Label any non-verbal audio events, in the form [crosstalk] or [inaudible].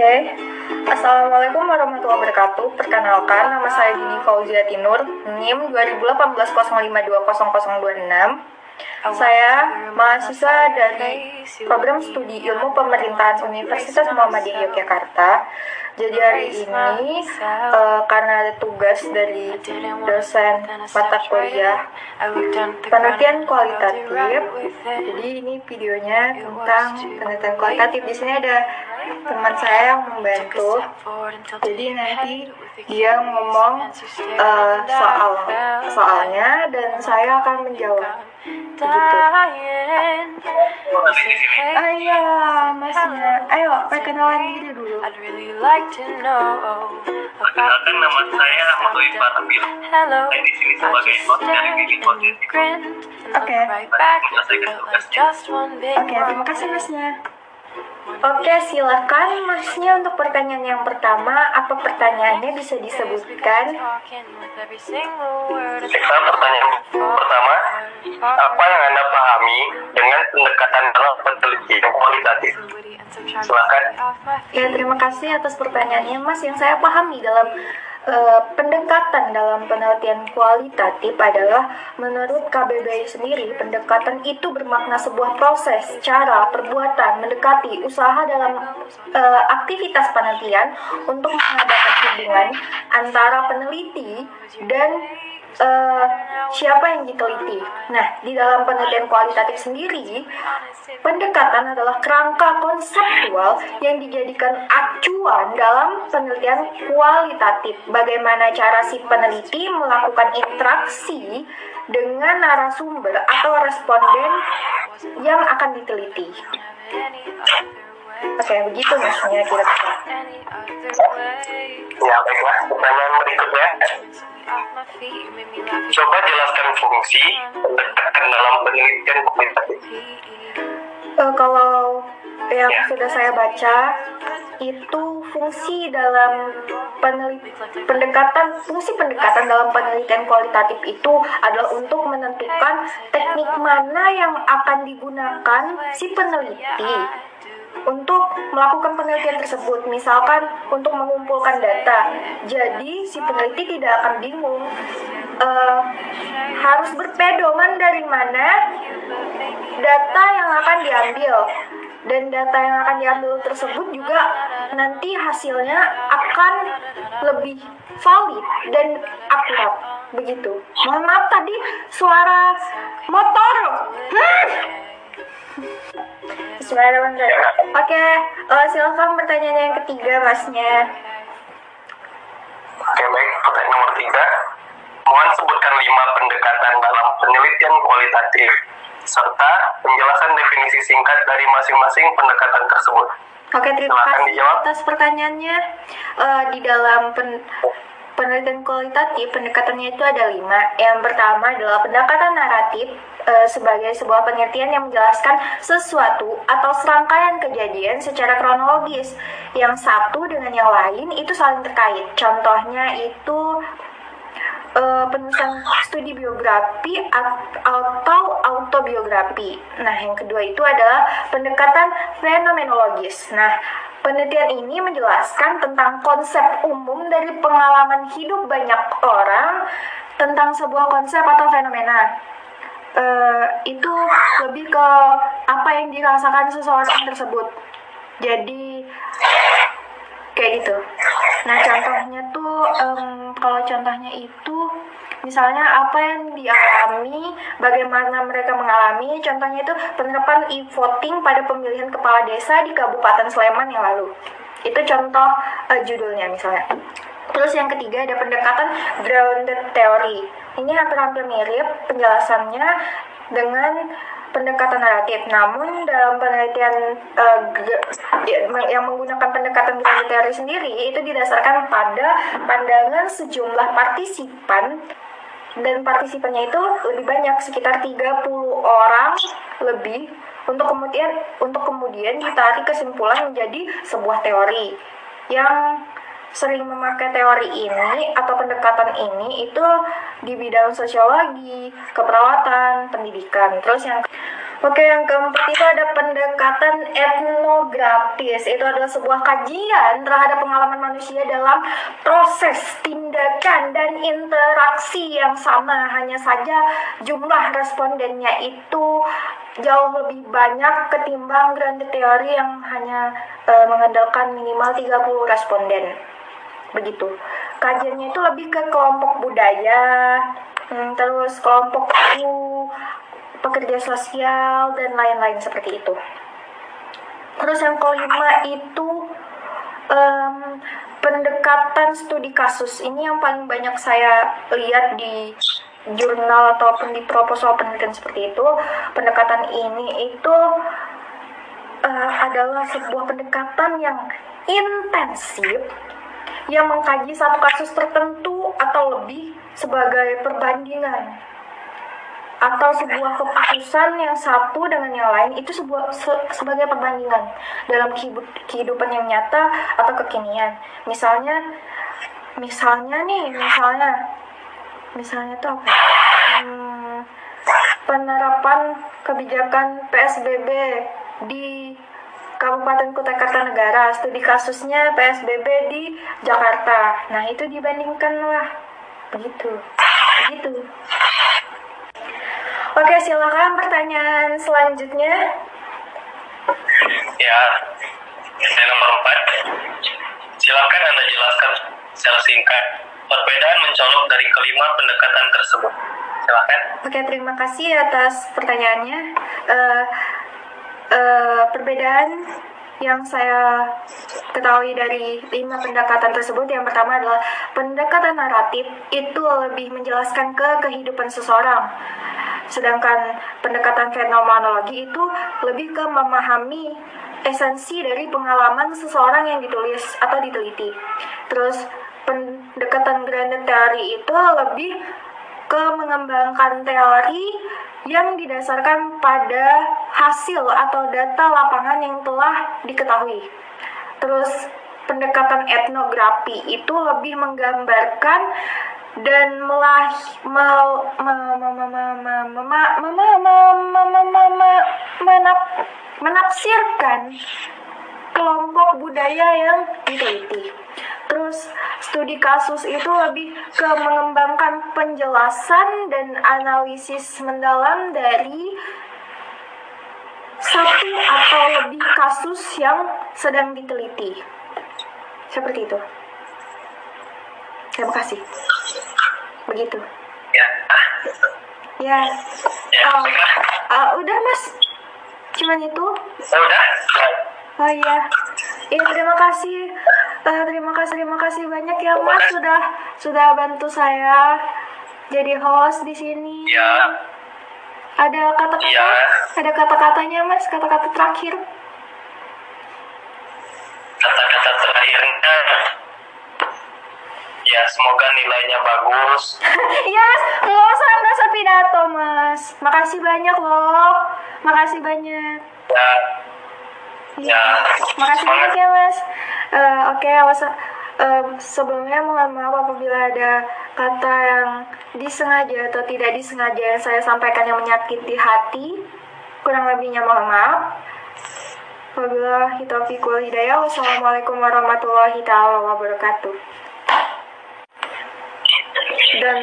Oke, Assalamualaikum warahmatullahi wabarakatuh. Perkenalkan, nama saya Dini Fauzia Tinur, NIM 2018-05200026. Saya mahasiswa dari program studi ilmu pemerintahan Universitas Muhammadiyah Yogyakarta. Jadi hari ini uh, karena ada tugas dari dosen mata kuliah penelitian kualitatif. Jadi ini videonya tentang penelitian kualitatif. Di sini ada teman saya yang membantu. Jadi nanti dia ngomong uh, soal soalnya dan saya akan menjawab begitu. Ayo, masnya. Ayo, perkenalan diri dulu. Perkenalkan nama saya Ahmad Iqbal. Saya di sini sebagai host dari Bikin Podcast. Oke. Menyelesaikan tugasnya. Oke, terima kasih masnya. Oke, silakan masnya untuk pertanyaan yang pertama. Apa pertanyaannya bisa disebutkan? Baiklah, pertanyaan pertama. Apa yang Anda pahami dengan pendekatan dalam penelitian kualitatif? Silakan. Ya, terima kasih atas pertanyaannya, Mas. Yang saya pahami dalam eh, pendekatan dalam penelitian kualitatif adalah menurut KBBI sendiri, pendekatan itu bermakna sebuah proses, cara, perbuatan, mendekati, usaha dalam eh, aktivitas penelitian untuk mengadakan hubungan antara peneliti dan eh, siapa yang diteliti. Nah, di dalam penelitian kualitatif sendiri, pendekatan adalah kerangka konseptual yang dijadikan acuan dalam penelitian kualitatif. Bagaimana cara si peneliti melakukan interaksi dengan narasumber atau responden yang akan diteliti. Oke, begitu maksudnya kira-kira. Ya, baiklah. Pertanyaan berikutnya. Coba jelaskan fungsi pendekatan dalam penelitian kualitatif. Eh, kalau yang Ya. sudah saya baca itu fungsi dalam penelit pendekatan fungsi pendekatan dalam penelitian kualitatif itu adalah untuk menentukan teknik mana yang akan digunakan si peneliti untuk melakukan penelitian tersebut. Misalkan untuk mengumpulkan data. Jadi si peneliti tidak akan bingung eh, harus berpedoman dari mana data yang akan diambil dan data yang akan diambil tersebut juga nanti hasilnya akan lebih valid dan akurat begitu mohon maaf tadi suara motor hmm. Bismillahirrahmanirrahim. Oke, eh, silakan pertanyaan yang ketiga, masnya. Oke, baik. Pertanyaan nomor tiga. Mohon sebutkan lima pendekatan dalam penelitian kualitatif serta penjelasan definisi singkat dari masing-masing pendekatan tersebut. Oke, terima Silakan kasih dijawab. atas pertanyaannya. Eh, di dalam pen- penelitian kualitatif, pendekatannya itu ada lima. Yang pertama adalah pendekatan naratif eh, sebagai sebuah penelitian yang menjelaskan sesuatu atau serangkaian kejadian secara kronologis. Yang satu dengan yang lain itu saling terkait. Contohnya itu eh, penulisan studi biografi at- atau autobiografi. Nah, yang kedua itu adalah pendekatan fenomenologis. Nah, penelitian ini menjelaskan tentang konsep umum dari pengalaman hidup banyak orang tentang sebuah konsep atau fenomena. Eh, itu lebih ke apa yang dirasakan seseorang tersebut. Jadi kayak gitu. Nah contohnya tuh em, kalau contohnya itu misalnya apa yang dialami, bagaimana mereka mengalami. Contohnya itu penerapan e-voting pada pemilihan kepala desa di Kabupaten Sleman yang lalu. Itu contoh eh, judulnya misalnya. Terus yang ketiga ada pendekatan grounded theory. Ini hampir-hampir mirip penjelasannya dengan pendekatan naratif. Namun dalam penelitian ge- yang menggunakan pendekatan grounded theory sendiri itu didasarkan pada pandangan sejumlah partisipan dan partisipannya itu lebih banyak sekitar 30 orang lebih untuk kemudian untuk kemudian ditarik kesimpulan menjadi sebuah teori yang sering memakai teori ini atau pendekatan ini itu di bidang sosiologi, keperawatan, pendidikan. Terus yang Oke, yang keempat itu ada pendekatan etnografis. Itu adalah sebuah kajian terhadap pengalaman manusia dalam proses, tindakan, dan interaksi yang sama. Hanya saja jumlah respondennya itu jauh lebih banyak ketimbang grand teori yang hanya e, mengandalkan minimal 30 responden. Begitu. Kajiannya itu lebih ke kelompok budaya, hmm, terus kelompok pekerja sosial, dan lain-lain seperti itu. Terus yang kelima itu um, pendekatan studi kasus. Ini yang paling banyak saya lihat di jurnal ataupun di proposal penelitian seperti itu. Pendekatan ini itu uh, adalah sebuah pendekatan yang intensif yang mengkaji satu kasus tertentu atau lebih sebagai perbandingan atau sebuah keputusan yang satu dengan yang lain itu sebuah se, sebagai perbandingan dalam kehidupan yang nyata atau kekinian. Misalnya, misalnya nih, misalnya, misalnya itu apa? Hmm, penerapan kebijakan PSBB di Kabupaten Kutai Kartanegara, studi kasusnya PSBB di Jakarta. Nah, itu dibandingkan lah. Begitu. Begitu. Oke, silakan pertanyaan selanjutnya. Ya, saya nomor 4. Silakan Anda jelaskan secara singkat perbedaan mencolok dari kelima pendekatan tersebut. Silakan. Oke, terima kasih atas pertanyaannya. Uh, uh, perbedaan yang saya ketahui dari lima pendekatan tersebut yang pertama adalah pendekatan naratif itu lebih menjelaskan ke kehidupan seseorang Sedangkan pendekatan fenomenologi itu lebih ke memahami esensi dari pengalaman seseorang yang ditulis atau diteliti. Terus pendekatan grand teori itu lebih ke mengembangkan teori yang didasarkan pada hasil atau data lapangan yang telah diketahui. Terus pendekatan etnografi itu lebih menggambarkan dan melah menafsirkan kelompok budaya yang diteliti. Terus studi kasus itu lebih ke mengembangkan penjelasan dan analisis mendalam dari satu atau lebih kasus yang sedang diteliti. Seperti itu. Terima kasih. Begitu. Ya. Ya, ya uh, uh, udah mas. Cuman itu. Oh, udah oh iya. Iya terima kasih. Uh, terima kasih terima kasih banyak ya mas sudah sudah bantu saya jadi host di sini. Ya ada kata-kata ya. ada kata-katanya mas kata-kata terakhir? Kata-kata terakhirnya ya semoga nilainya bagus. [laughs] Iya mas nggak usah nggak usah pidato mas. Makasih banyak loh. Makasih banyak. Ya ya, makasih banyak ya mas. Uh, oke okay, awas uh, sebelumnya mohon maaf apabila ada kata yang disengaja atau tidak disengaja yang saya sampaikan yang menyakiti hati. Kurang lebihnya mohon maaf. Wabillahi taufiq wal hidayah. Wassalamualaikum warahmatullahi taala wabarakatuh. Dan